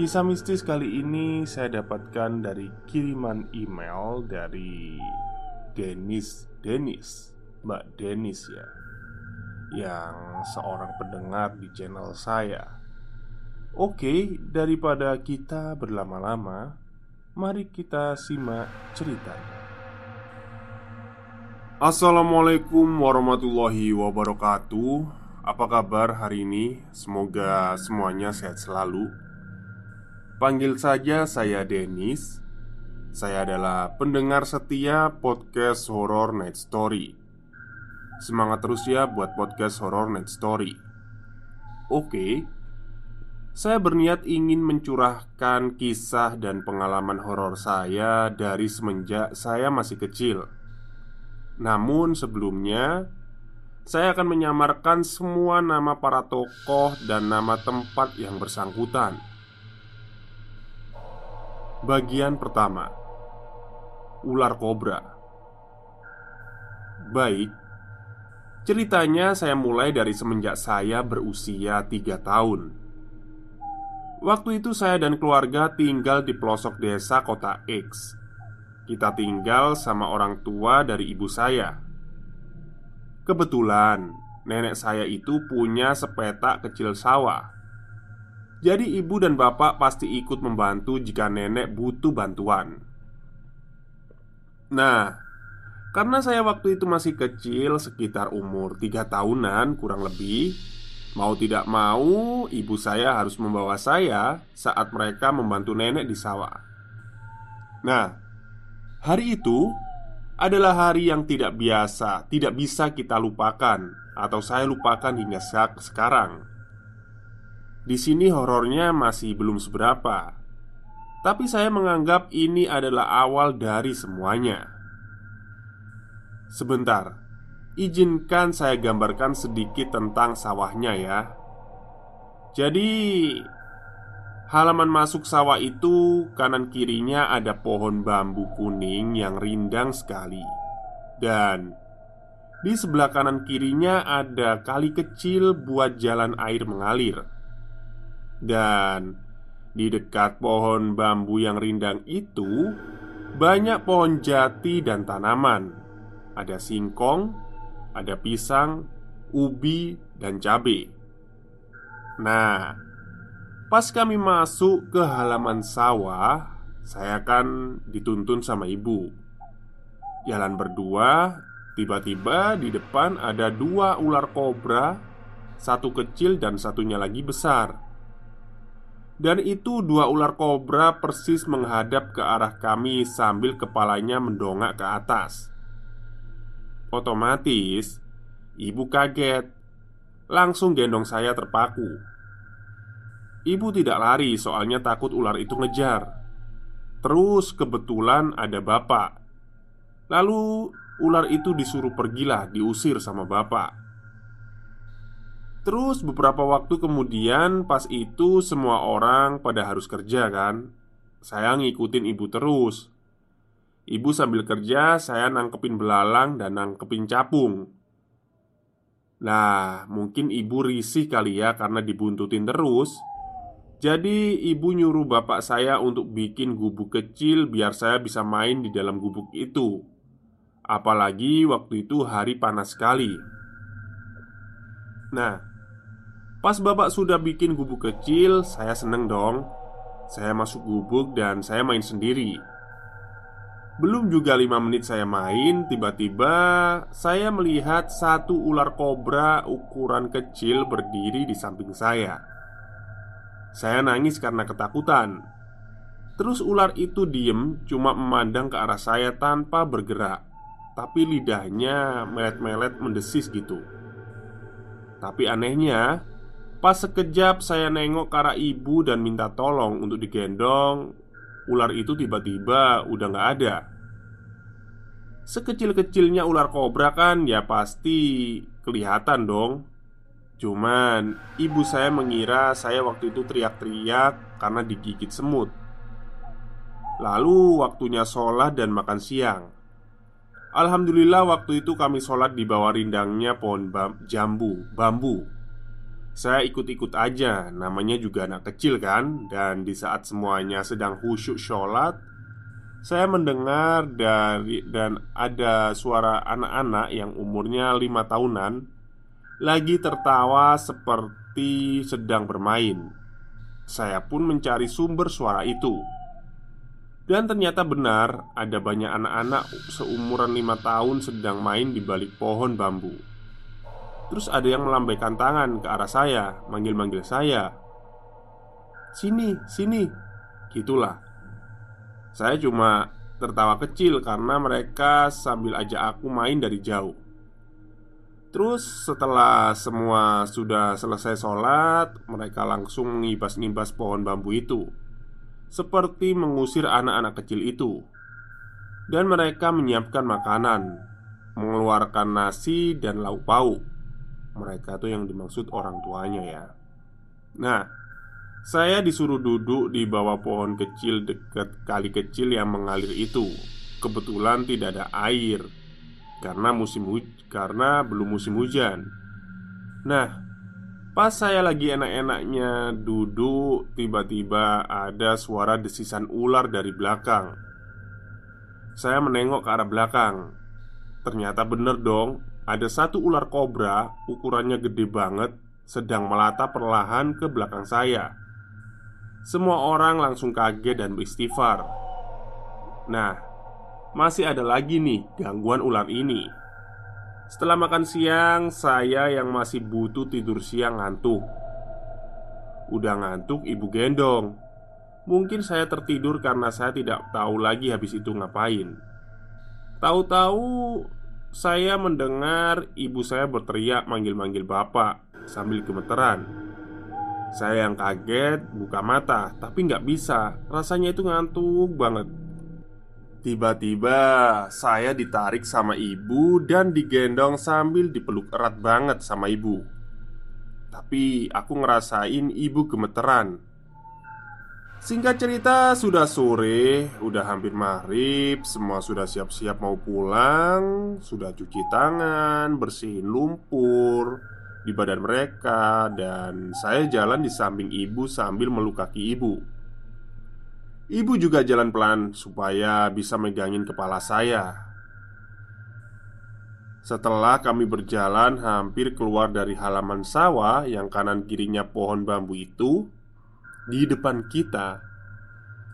Kisah mistis kali ini saya dapatkan dari kiriman email dari Denis Denis Mbak Denis ya Yang seorang pendengar di channel saya. Oke, daripada kita berlama-lama Mari kita simak ceritanya. Assalamualaikum warahmatullahi wabarakatuh. Apa kabar hari ini? Semoga semuanya sehat selalu Panggil saja saya Denis. Saya adalah pendengar setia podcast Horror Night Story. Semangat terus ya buat podcast Horror Night Story. Oke. Saya berniat ingin mencurahkan kisah dan pengalaman horor saya dari semenjak saya masih kecil. Namun sebelumnya, saya akan menyamarkan semua nama para tokoh dan nama tempat yang bersangkutan. Bagian pertama. Ular Kobra. Baik. Ceritanya saya mulai dari semenjak saya berusia tiga tahun. Waktu itu saya dan keluarga tinggal di pelosok desa kota X. Kita tinggal sama orang tua dari ibu saya. Kebetulan nenek saya itu punya sepetak kecil sawah jadi ibu dan bapak pasti ikut membantu jika nenek butuh bantuan Nah, karena saya waktu itu masih kecil sekitar umur 3 tahunan kurang lebih Mau tidak mau, ibu saya harus membawa saya saat mereka membantu nenek di sawah. Nah, hari itu adalah hari yang tidak biasa, tidak bisa kita lupakan, atau saya lupakan hingga sekarang. Di sini horornya masih belum seberapa. Tapi saya menganggap ini adalah awal dari semuanya. Sebentar Izinkan saya gambarkan sedikit tentang sawahnya ya. Jadi Halaman masuk sawah itu kanan kirinya ada pohon bambu kuning yang rindang sekali. Dan di sebelah kanan kirinya ada kali kecil buat jalan air mengalir dan di dekat pohon bambu yang rindang itu Banyak pohon jati dan tanaman. Ada singkong, ada pisang, ubi, dan cabai Nah, pas kami masuk ke halaman sawah Saya kan dituntun sama ibu. Jalan berdua Tiba-tiba di depan ada dua ular kobra Satu kecil dan satunya lagi besar dan itu dua ular kobra persis menghadap ke arah kami sambil kepalanya mendongak ke atas. Otomatis Ibu kaget. Langsung gendong saya terpaku. Ibu tidak lari soalnya takut ular itu ngejar. Terus kebetulan ada bapak. Lalu ular itu disuruh pergilah, diusir sama bapak. Terus beberapa waktu kemudian pas itu semua orang pada harus kerja kan? Saya ngikutin ibu terus. Ibu sambil kerja saya nangkepin belalang dan nangkepin capung. Nah mungkin ibu risih kali ya karena dibuntutin terus. Jadi ibu nyuruh bapak saya untuk bikin gubuk kecil biar saya bisa main di dalam gubuk itu. Apalagi waktu itu hari panas sekali. Nah, pas bapak sudah bikin gubuk kecil, saya seneng dong. Saya masuk gubuk dan saya main sendiri. Belum juga lima menit saya main, tiba-tiba saya melihat satu ular kobra ukuran kecil berdiri di samping saya. Saya nangis karena ketakutan. Terus ular itu diem, cuma memandang ke arah saya tanpa bergerak, tapi lidahnya melet-melet mendesis gitu. Tapi anehnya, pas sekejap saya nengok ke arah ibu dan minta tolong untuk digendong, ular itu tiba-tiba udah nggak ada. Sekecil-kecilnya ular kobra kan ya pasti kelihatan dong. Cuman ibu saya mengira saya waktu itu teriak-teriak karena digigit semut. Lalu waktunya sholat dan makan siang. Alhamdulillah waktu itu kami sholat di bawah rindangnya pohon bam jambu, bambu Saya ikut-ikut aja, namanya juga anak kecil kan? Dan di saat semuanya sedang khusyuk sholat Saya mendengar dari dan ada suara anak-anak yang umurnya lima tahunan Lagi tertawa seperti sedang bermain. Saya pun mencari sumber suara itu. Dan ternyata benar ada banyak anak-anak seumuran lima tahun sedang main di balik pohon bambu Terus ada yang melambaikan tangan ke arah saya Manggil-manggil saya. Sini, sini. Gitulah. Saya cuma tertawa kecil karena mereka sambil ajak aku main dari jauh. Terus setelah semua sudah selesai sholat Mereka langsung ngibas-ngibas pohon bambu itu seperti mengusir anak-anak kecil itu, dan mereka menyiapkan makanan, mengeluarkan nasi dan lauk pauk. Mereka itu yang dimaksud orang tuanya, ya. Nah, saya disuruh duduk di bawah pohon kecil dekat kali kecil yang mengalir itu. Kebetulan tidak ada air karena musim karena belum musim hujan. Nah, Pas saya lagi enak-enaknya duduk, tiba-tiba ada suara desisan ular dari belakang. Saya menengok ke arah belakang. Ternyata bener dong, ada satu ular kobra ukurannya gede banget sedang melata perlahan ke belakang saya. Semua orang langsung kaget dan beristighfar. Nah, masih ada lagi nih gangguan ular ini. Setelah makan siang, saya yang masih butuh tidur siang ngantuk. Udah ngantuk, ibu gendong. Mungkin saya tertidur karena saya tidak tahu lagi habis itu ngapain. Tahu-tahu saya mendengar ibu saya berteriak manggil-manggil bapak sambil gemeteran. Saya yang kaget buka mata, tapi nggak bisa. Rasanya itu ngantuk banget. Tiba-tiba saya ditarik sama ibu dan digendong sambil dipeluk erat banget sama ibu. Tapi aku ngerasain ibu gemeteran. Singkat cerita, sudah sore, udah hampir maghrib, semua sudah siap-siap mau pulang, sudah cuci tangan, bersihin lumpur di badan mereka, dan saya jalan di samping ibu sambil meluk kaki ibu. Ibu juga jalan pelan supaya bisa megangin kepala saya. Setelah kami berjalan hampir keluar dari halaman sawah yang kanan kirinya pohon bambu itu, di depan kita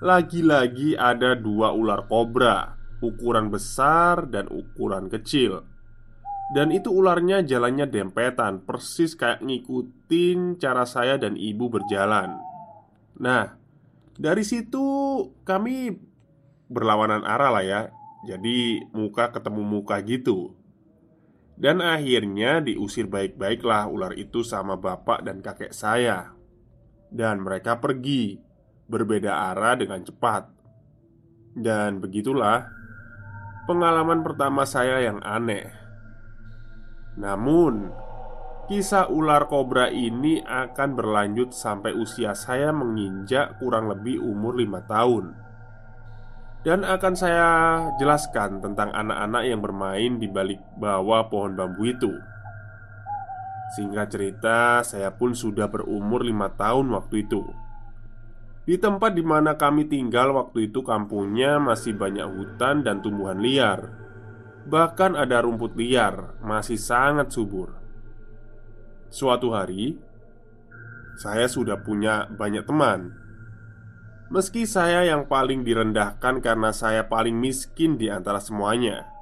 lagi-lagi ada dua ular kobra, ukuran besar dan ukuran kecil. Dan itu ularnya jalannya dempetan, persis kayak ngikutin cara saya dan ibu berjalan. Nah, dari situ kami berlawanan arah lah ya Jadi muka ketemu muka gitu Dan akhirnya diusir baik-baiklah ular itu sama bapak dan kakek saya Dan mereka pergi Berbeda arah dengan cepat Dan begitulah pengalaman pertama saya yang aneh. Namun, kisah ular kobra ini akan berlanjut sampai usia saya menginjak kurang lebih umur lima tahun. Dan akan saya jelaskan tentang anak-anak yang bermain di balik bawah pohon bambu itu. Singkat cerita, saya pun sudah berumur lima tahun waktu itu. Di tempat di mana kami tinggal waktu itu kampungnya masih banyak hutan dan tumbuhan liar. Bahkan ada rumput liar masih sangat subur. Suatu hari Saya sudah punya banyak teman. Meski saya yang paling direndahkan karena saya paling miskin di antara semuanya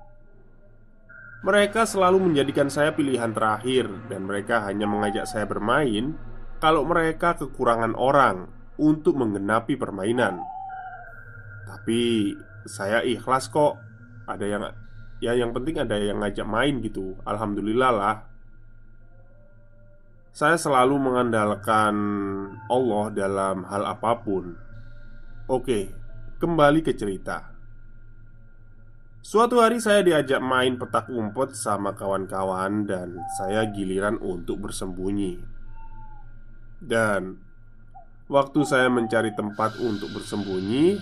Mereka selalu menjadikan saya pilihan terakhir Dan mereka hanya mengajak saya bermain Kalau mereka kekurangan orang untuk menggenapi permainan. Tapi saya ikhlas kok. Ada yang ya yang penting ada yang ngajak main gitu. Alhamdulillah lah. Saya selalu mengandalkan Allah dalam hal apa pun. Oke, kembali ke cerita. Suatu hari saya diajak main petak umpet sama kawan-kawan dan saya giliran untuk bersembunyi. Dan Waktu saya mencari tempat untuk bersembunyi,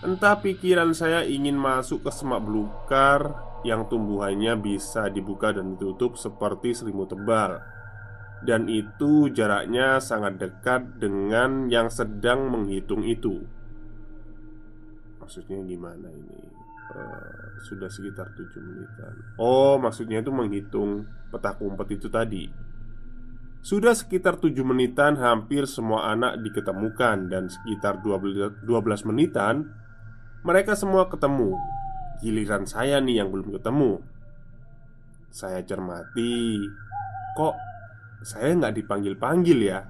entah pikiran saya ingin masuk ke semak belukar yang tumbuhannya bisa dibuka dan ditutup seperti selimut tebal, dan itu jaraknya sangat dekat dengan yang sedang menghitung itu. Maksudnya gimana ini? Uh, sudah sekitar 7 menitan. Oh, maksudnya itu menghitung petak umpet itu tadi. Sudah sekitar 7 menitan hampir semua anak diketemukan. Dan sekitar 12, 12 menitan Mereka semua ketemu. Giliran saya nih yang belum ketemu. Saya cermati Kok saya nggak dipanggil-panggil ya?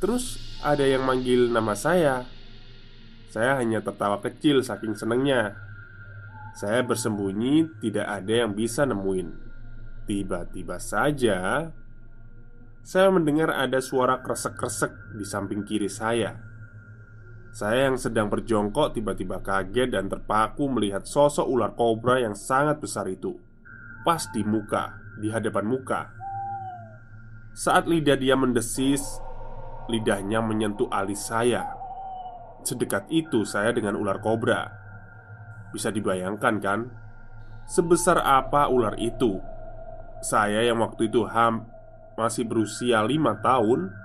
Terus ada yang manggil nama saya Saya hanya tertawa kecil saking senengnya. Saya bersembunyi tidak ada yang bisa nemuin. Tiba-tiba saja saya mendengar ada suara kresek-kresek di samping kiri saya. Saya yang sedang berjongkok tiba-tiba kaget dan terpaku melihat sosok ular kobra yang sangat besar itu Pas di muka, di hadapan muka. Saat lidah dia mendesis Lidahnya menyentuh alis saya Sedekat itu saya dengan ular kobra. Bisa dibayangkan kan? Sebesar apa ular itu? Saya yang waktu itu ham masih berusia lima tahun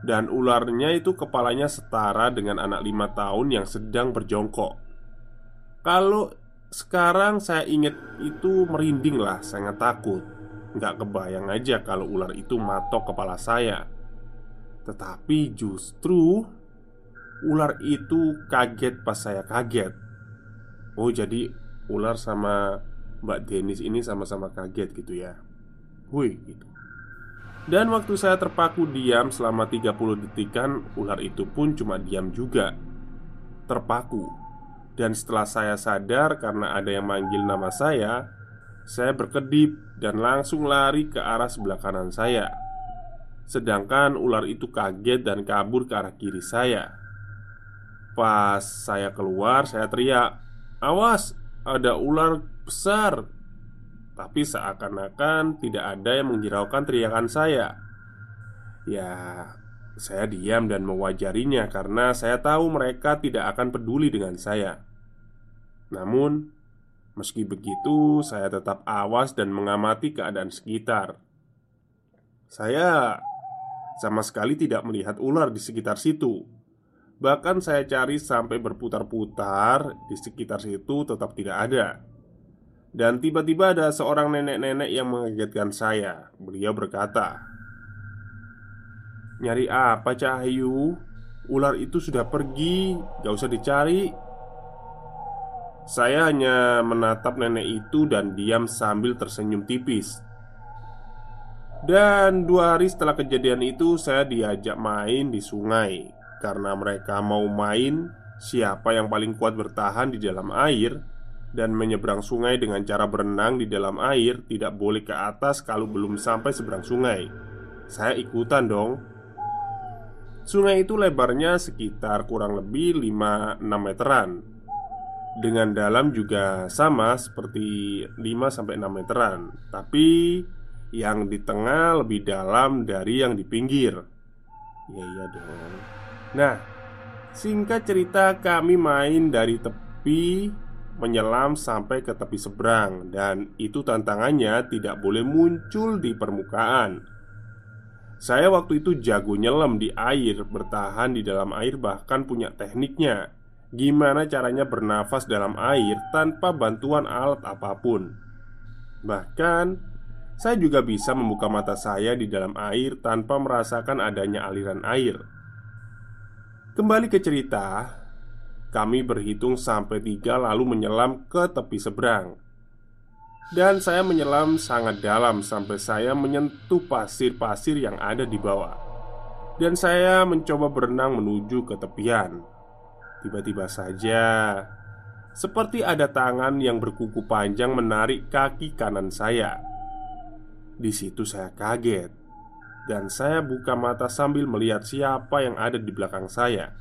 Dan ularnya itu kepalanya setara dengan anak lima tahun yang sedang berjongkok. Kalau sekarang saya ingat itu merinding lah, sangat takut. Nggak kebayang aja kalau ular itu matok kepala saya. Tetapi justru Ular itu kaget pas saya kaget. Oh jadi ular sama Mbak Denis ini sama-sama kaget gitu ya? Wih gitu. Dan waktu saya terpaku diam selama 30 detikan Ular itu pun cuma diam juga. Terpaku. Dan setelah saya sadar karena ada yang manggil nama saya Saya berkedip dan langsung lari ke arah sebelah kanan saya. Sedangkan ular itu kaget dan kabur ke arah kiri saya Pas saya keluar saya teriak Awas ada ular besar. Tapi seakan-akan tidak ada yang menghiraukan teriakan saya. Ya, saya diam dan mewajarinya karena saya tahu mereka tidak akan peduli dengan saya. Namun, meski begitu saya tetap awas dan mengamati keadaan sekitar. Saya sama sekali tidak melihat ular di sekitar situ Bahkan saya cari sampai berputar-putar di sekitar situ tetap tidak ada. Dan tiba-tiba ada seorang nenek-nenek yang mengagetkan saya. Beliau berkata Nyari apa Cahayu? Ular itu sudah pergi Gak usah dicari. Saya hanya menatap nenek itu dan diam sambil tersenyum tipis. Dan dua hari setelah kejadian itu Saya diajak main di sungai Karena mereka mau main Siapa yang paling kuat bertahan di dalam air dan menyeberang sungai dengan cara berenang di dalam air tidak boleh ke atas kalau belum sampai seberang sungai. Saya ikutan dong. Sungai itu lebarnya sekitar kurang lebih 5-6 meteran dengan dalam juga sama seperti 5-6 meteran Tapi yang di tengah lebih dalam dari yang di pinggir Iya iya dong Nah Singkat cerita kami main dari tepi Menyelam sampai ke tepi seberang Dan itu tantangannya tidak boleh muncul di permukaan. Saya waktu itu jago nyelam di air Bertahan di dalam air bahkan punya tekniknya. Gimana caranya bernafas dalam air tanpa bantuan alat apa pun. Bahkan Saya juga bisa membuka mata saya di dalam air tanpa merasakan adanya aliran air Kembali ke cerita Kami berhitung sampai tiga lalu menyelam ke tepi seberang. Dan saya menyelam sangat dalam sampai saya menyentuh pasir-pasir yang ada di bawah. Dan saya mencoba berenang menuju ke tepian. Tiba-tiba saja Seperti ada tangan yang berkuku panjang menarik kaki kanan saya. Di situ saya kaget Dan saya buka mata sambil melihat siapa yang ada di belakang saya.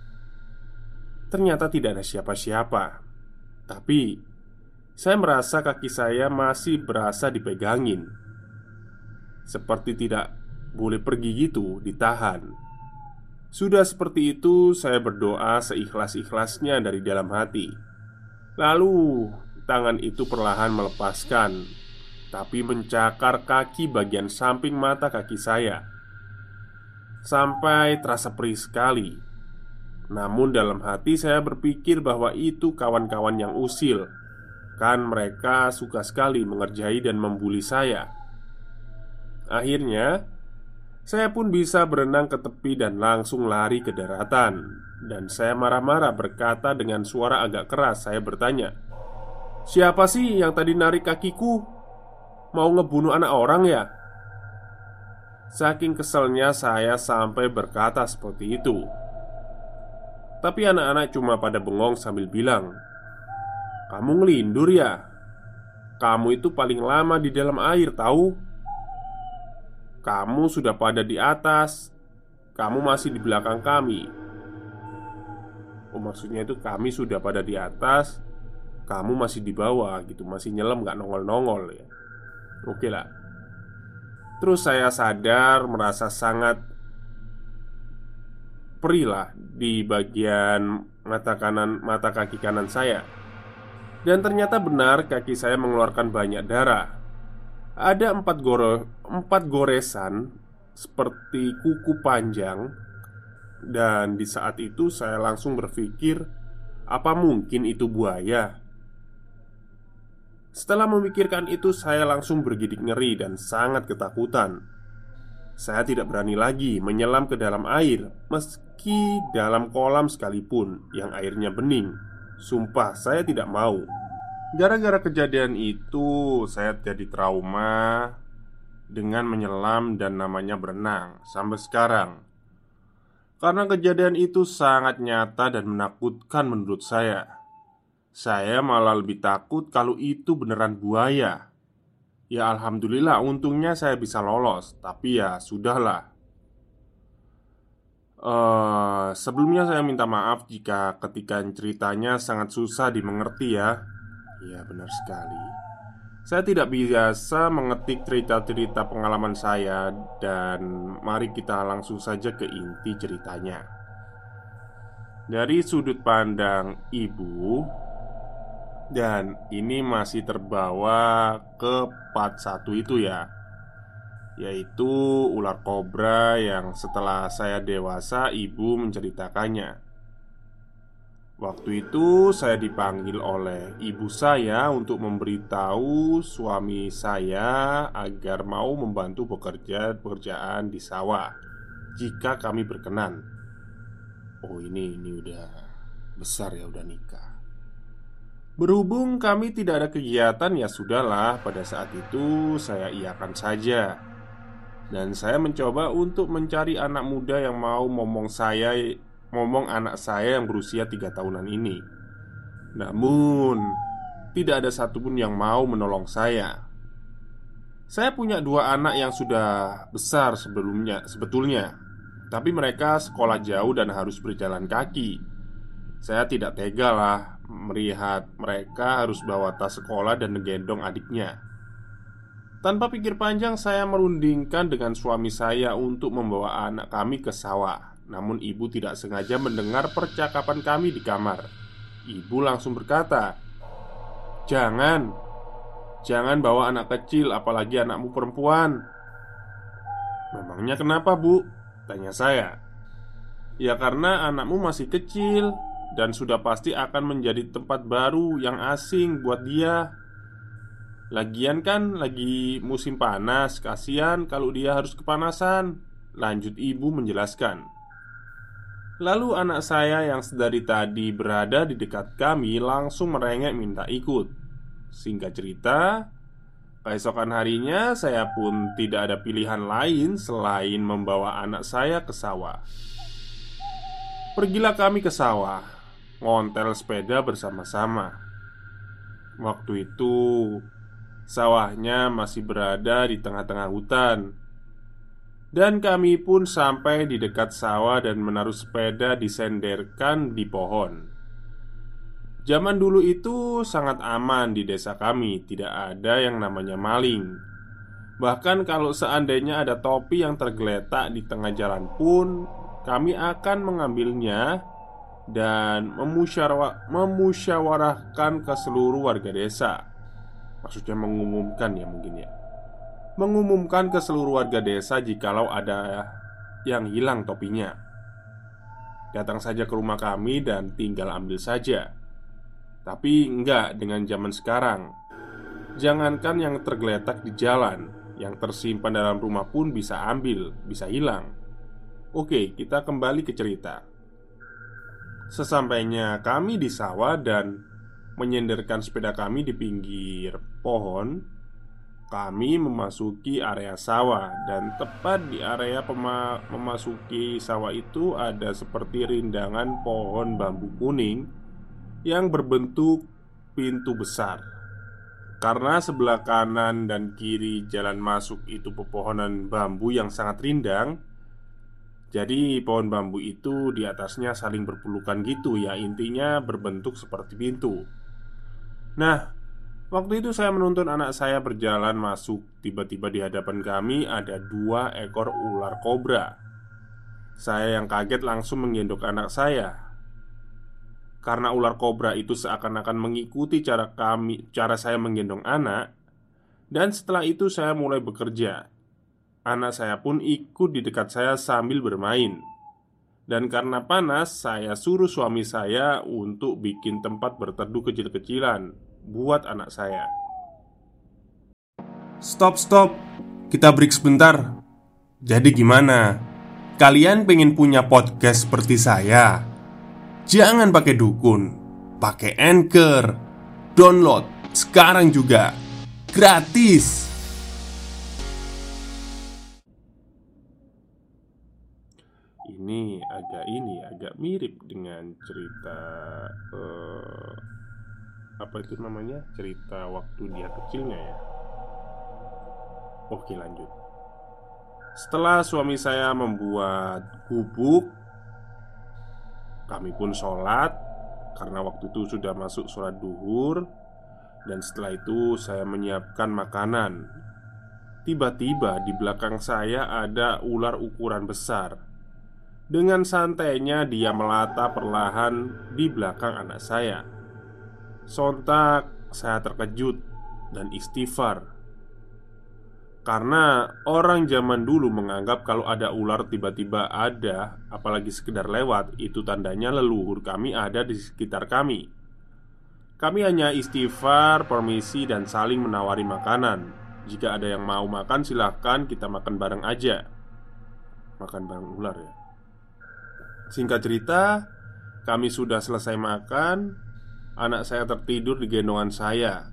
Ternyata tidak ada siapa-siapa. Tapi Saya merasa kaki saya masih berasa dipegangin. Seperti tidak boleh pergi gitu, ditahan. Sudah seperti itu, saya berdoa seikhlas-ikhlasnya dari dalam hati. Lalu, tangan itu perlahan melepaskan, tapi mencakar kaki bagian samping mata kaki saya sampai terasa perih sekali. Namun, dalam hati saya berpikir bahwa itu kawan-kawan yang usil, kan mereka suka sekali mengerjai dan membuli saya. Akhirnya, saya pun bisa berenang ke tepi dan langsung lari ke daratan Dan saya marah-marah berkata dengan suara agak keras Saya bertanya Siapa sih yang tadi narik kakiku? Mau ngebunuh anak orang ya? Saking keselnya saya sampai berkata seperti itu Tapi anak-anak cuma pada bengong sambil bilang Kamu ngelindur ya? Kamu itu paling lama di dalam air tahu? Kamu sudah pada di atas Kamu masih di belakang kami Oh maksudnya itu kami sudah pada di atas Kamu masih di bawah gitu Masih nyelam gak nongol-nongol ya Oke lah. Terus saya sadar merasa sangat Perih lah Di bagian mata kanan Mata kaki kanan saya. Dan ternyata benar kaki saya mengeluarkan banyak darah. Ada empat, goro, empat goresan seperti kuku panjang. Dan di saat itu saya langsung berpikir Apa mungkin itu buaya? Setelah memikirkan itu saya langsung bergidik ngeri dan sangat ketakutan Saya tidak berani lagi menyelam ke dalam air Meski dalam kolam sekalipun yang airnya bening Sumpah saya tidak mau Gara-gara kejadian itu, saya jadi trauma dengan menyelam dan namanya berenang sampai sekarang. Karena kejadian itu sangat nyata dan menakutkan menurut saya. Saya malah lebih takut kalau itu beneran buaya. Ya, alhamdulillah, untungnya saya bisa lolos, tapi ya sudahlah. Uh, sebelumnya saya minta maaf jika ketika ceritanya sangat susah dimengerti ya. Iya benar sekali Saya tidak biasa mengetik cerita-cerita pengalaman saya Dan mari kita langsung saja ke inti ceritanya Dari sudut pandang ibu Dan ini masih terbawa ke part satu itu ya Yaitu ular kobra yang setelah saya dewasa ibu menceritakannya Waktu itu saya dipanggil oleh ibu saya untuk memberitahu suami saya agar mau membantu bekerja pekerjaan di sawah jika kami berkenan. Oh ini ini udah besar ya udah nikah. Berhubung kami tidak ada kegiatan ya sudahlah pada saat itu saya iakan saja. Dan saya mencoba untuk mencari anak muda yang mau ngomong saya ngomong anak saya yang berusia tiga tahunan ini. Namun Tidak ada satupun yang mau menolong saya. Saya punya dua anak yang sudah besar sebelumnya Sebetulnya. Tapi mereka sekolah jauh dan harus berjalan kaki. Saya tidak tega lah melihat mereka harus bawa tas sekolah dan menggendong adiknya. Tanpa pikir panjang, saya merundingkan dengan suami saya untuk membawa anak kami ke sawah. Namun, ibu tidak sengaja mendengar percakapan kami di kamar. Ibu langsung berkata, "Jangan, jangan bawa anak kecil, apalagi anakmu perempuan." "Memangnya kenapa, Bu?" tanya saya. "Ya, karena anakmu masih kecil dan sudah pasti akan menjadi tempat baru yang asing buat dia." Lagian kan lagi musim panas Kasihan kalau dia harus kepanasan Lanjut ibu menjelaskan. Lalu anak saya yang sedari tadi berada di dekat kami Langsung merengek minta ikut. Singkat cerita Keesokan harinya saya pun tidak ada pilihan lain Selain membawa anak saya ke sawah. Pergilah kami ke sawah Ngontel sepeda bersama-sama. Waktu itu Sawahnya masih berada di tengah-tengah hutan. Dan kami pun sampai di dekat sawah dan menaruh sepeda disenderkan di pohon. Zaman dulu itu sangat aman di desa kami Tidak ada yang namanya maling. Bahkan kalau seandainya ada topi yang tergeletak di tengah jalan pun Kami akan mengambilnya Dan memusyawarahkan ke seluruh warga desa. Maksudnya mengumumkan ya mungkin ya. Mengumumkan ke seluruh warga desa jikalau ada yang hilang topinya. Datang saja ke rumah kami dan tinggal ambil saja. Tapi enggak dengan zaman sekarang. Jangankan yang tergeletak di jalan Yang tersimpan dalam rumah pun bisa ambil, bisa hilang. Oke, kita kembali ke cerita Sesampainya kami di sawah dan menyenderkan sepeda kami di pinggir pohon, kami memasuki area sawah dan tepat di area memasuki sawah itu ada seperti rindangan pohon bambu kuning yang berbentuk pintu besar. Karena sebelah kanan dan kiri jalan masuk itu pepohonan bambu yang sangat rindang, jadi pohon bambu itu di atasnya saling berpelukan gitu ya Intinya berbentuk seperti pintu Nah, waktu itu saya menuntun anak saya berjalan masuk. Tiba-tiba di hadapan kami ada dua ekor ular kobra. Saya yang kaget langsung menggendong anak saya. Karena ular kobra itu seakan-akan mengikuti cara kami, cara saya menggendong anak, dan setelah itu saya mulai bekerja. Anak saya pun ikut di dekat saya sambil bermain. Dan karena panas, saya suruh suami saya untuk bikin tempat berteduh kecil-kecilan buat anak saya. Stop, stop, kita break sebentar. Jadi, gimana? Kalian pengen punya podcast seperti saya? Jangan pakai dukun, pakai anchor, download sekarang juga gratis. Ini agak ini agak mirip dengan cerita uh, apa itu namanya? Cerita waktu dia kecilnya ya. Oke lanjut. Setelah suami saya membuat gubuk Kami pun sholat Karena waktu itu sudah masuk sholat duhur Dan setelah itu saya menyiapkan makanan. Tiba-tiba di belakang saya ada ular ukuran besar Dengan santainya dia melata perlahan di belakang anak saya. Sontak saya terkejut dan istighfar. Karena orang zaman dulu menganggap kalau ada ular tiba-tiba ada Apalagi sekedar lewat Itu tandanya leluhur kami ada di sekitar kami. Kami hanya istighfar, permisi, dan saling menawari makanan. Jika ada yang mau makan silahkan kita makan bareng aja. Makan bareng ular ya Singkat cerita Kami sudah selesai makan Anak saya tertidur di gendongan saya.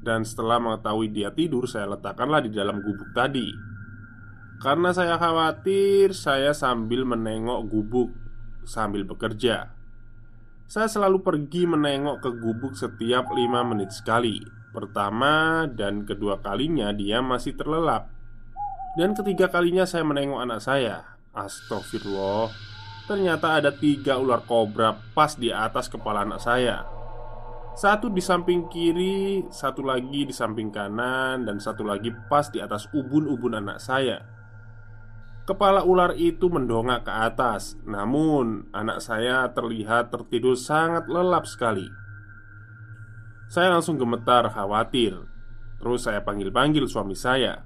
Dan setelah mengetahui dia tidur Saya letakkanlah di dalam gubuk tadi. Karena saya khawatir Saya sambil menengok gubuk Sambil bekerja. Saya selalu pergi menengok ke gubuk setiap lima menit sekali. Pertama dan kedua kalinya dia masih terlelap. Dan ketiga kalinya saya menengok anak saya. Astagfirullah Ternyata ada tiga ular kobra pas di atas kepala anak saya. Satu di samping kiri, satu lagi di samping kanan Dan satu lagi pas di atas ubun-ubun anak saya. Kepala ular itu mendongak ke atas Namun anak saya terlihat tertidur sangat lelap sekali. Saya langsung gemetar khawatir. Terus saya panggil-panggil suami saya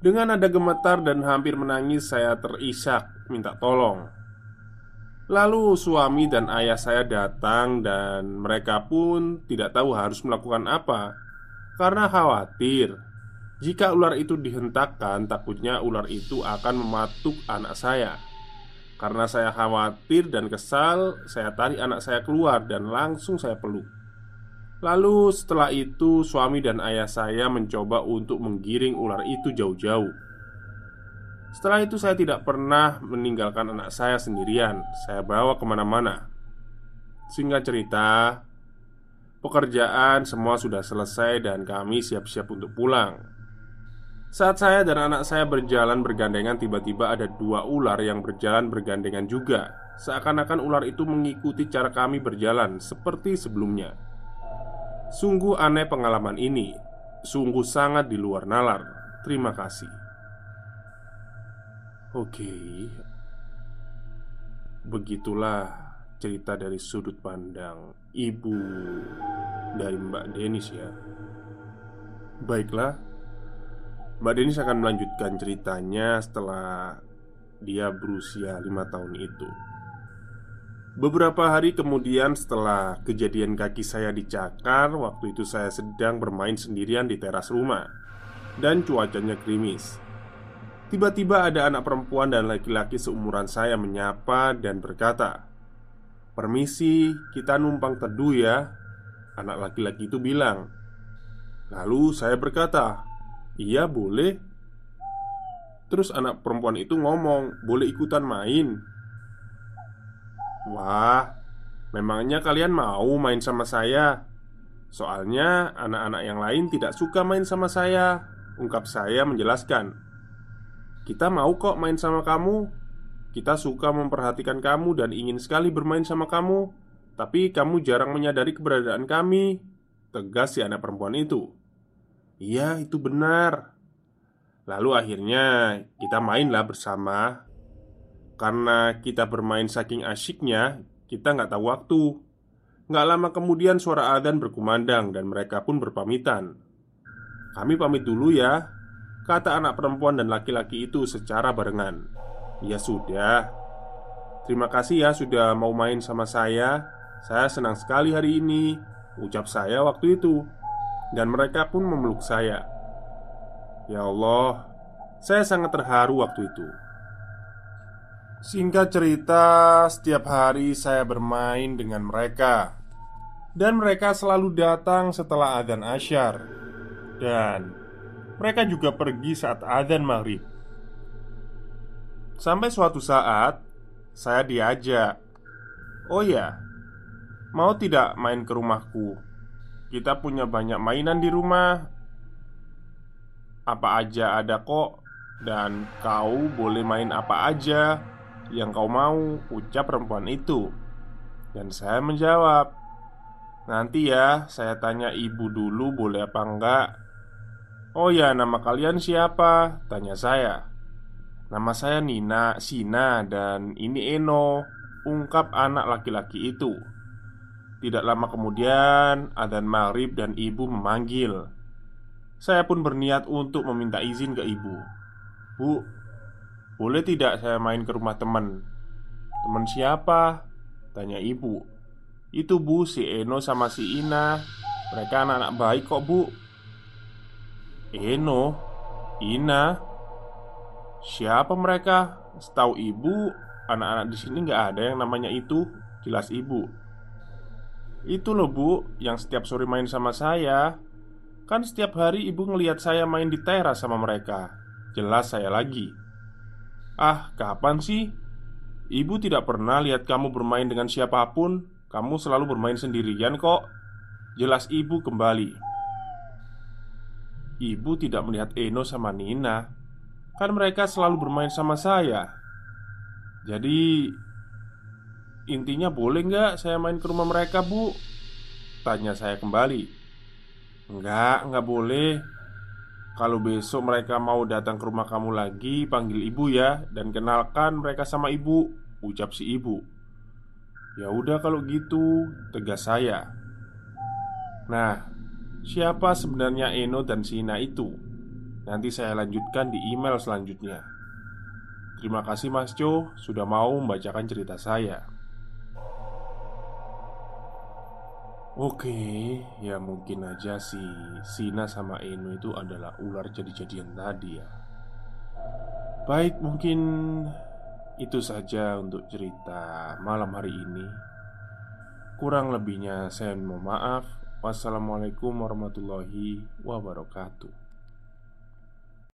Dengan ada gemetar dan hampir menangis Saya terisak minta tolong. Lalu suami dan ayah saya datang dan mereka pun tidak tahu harus melakukan apa Karena khawatir. Jika ular itu dihentakkan takutnya ular itu akan mematuk anak saya. Karena saya khawatir dan kesal Saya tarik anak saya keluar dan langsung saya peluk Lalu setelah itu suami dan ayah saya mencoba untuk menggiring ular itu jauh-jauh. Setelah itu saya tidak pernah meninggalkan anak saya sendirian. Saya bawa ke mana-mana. Singkat cerita Pekerjaan semua sudah selesai dan kami siap-siap untuk pulang. Saat saya dan anak saya berjalan bergandengan Tiba-tiba ada dua ular yang berjalan bergandengan juga. Seakan-akan ular itu mengikuti cara kami berjalan Seperti sebelumnya Sungguh aneh pengalaman ini. Sungguh sangat di luar nalar. Terima kasih. Oke, begitulah cerita dari sudut pandang ibu dari Mbak Denis ya. Baiklah, Mbak Denis akan melanjutkan ceritanya setelah dia berusia lima tahun itu. Beberapa hari kemudian setelah kejadian kaki saya dicakar Waktu itu saya sedang bermain sendirian di teras rumah. Dan cuacanya gerimis. Tiba-tiba ada anak perempuan dan laki-laki seumuran saya menyapa dan berkata Permisi, kita numpang teduh ya Anak laki-laki itu bilang. Lalu saya berkata Iya boleh. Terus anak perempuan itu ngomong Boleh ikutan main Wah Memangnya kalian mau main sama saya? Soalnya anak-anak yang lain tidak suka main sama saya Ungkap saya menjelaskan kita mau kok main sama kamu. Kita suka memperhatikan kamu dan ingin sekali bermain sama kamu, tapi kamu jarang menyadari keberadaan kami." Tegas si anak perempuan itu. "Iya, itu benar." Lalu akhirnya kita mainlah bersama. Karena kita bermain saking asyiknya, kita nggak tahu waktu. Nggak lama kemudian suara adzan berkumandang dan mereka pun berpamitan. Kami pamit dulu ya, Kata anak perempuan dan laki-laki itu secara barengan. Ya sudah. Terima kasih ya sudah mau main sama saya. Saya senang sekali hari ini Ucap saya waktu itu. Dan mereka pun memeluk saya. Ya Allah Saya sangat terharu waktu itu Singkat cerita, setiap hari saya bermain dengan mereka. Dan mereka selalu datang setelah adzan asyar. Dan mereka juga pergi saat adzan maghrib. Sampai suatu saat Saya diajak Oh ya Mau tidak main ke rumahku? Kita punya banyak mainan di rumah. Apa aja ada kok? Dan kau boleh main apa aja Yang kau mau Ucap perempuan itu. Dan saya menjawab Nanti ya saya tanya ibu dulu boleh apa enggak. Oh ya, nama kalian siapa? Tanya saya. Nama saya Nina, Sina, dan ini Eno Ungkap anak laki-laki itu. Tidak lama kemudian Adan maghrib dan ibu memanggil. Saya pun berniat untuk meminta izin ke ibu. Bu, boleh tidak saya main ke rumah teman? Teman siapa? Tanya ibu Itu bu, si Eno sama si Ina Mereka anak-anak baik kok bu Eno, Ina, siapa mereka? Setahu ibu, anak-anak di sini nggak ada yang namanya itu. Jelas ibu. Itu loh bu, yang setiap sore main sama saya. Kan setiap hari ibu ngelihat saya main di teras sama mereka. Jelas saya lagi. Ah, kapan sih? Ibu tidak pernah lihat kamu bermain dengan siapa pun. Kamu selalu bermain sendirian kok. Jelas ibu kembali. Ibu tidak melihat Eno sama Nina Kan mereka selalu bermain sama saya Jadi Intinya boleh nggak saya main ke rumah mereka bu? Tanya saya kembali Enggak, enggak boleh Kalau besok mereka mau datang ke rumah kamu lagi Panggil ibu ya. Dan kenalkan mereka sama ibu. Ucap si ibu. Ya udah kalau gitu Tegas saya. Nah Siapa sebenarnya Eno dan Sina itu? Nanti saya lanjutkan di email selanjutnya. Terima kasih Mas Jo sudah mau membacakan cerita saya Oke, ya mungkin aja si Sina sama Eno itu adalah ular jadi-jadian tadi ya. Baik, mungkin itu saja untuk cerita malam hari ini. Kurang lebihnya saya mohon maaf. Wassalamualaikum warahmatullahi wabarakatuh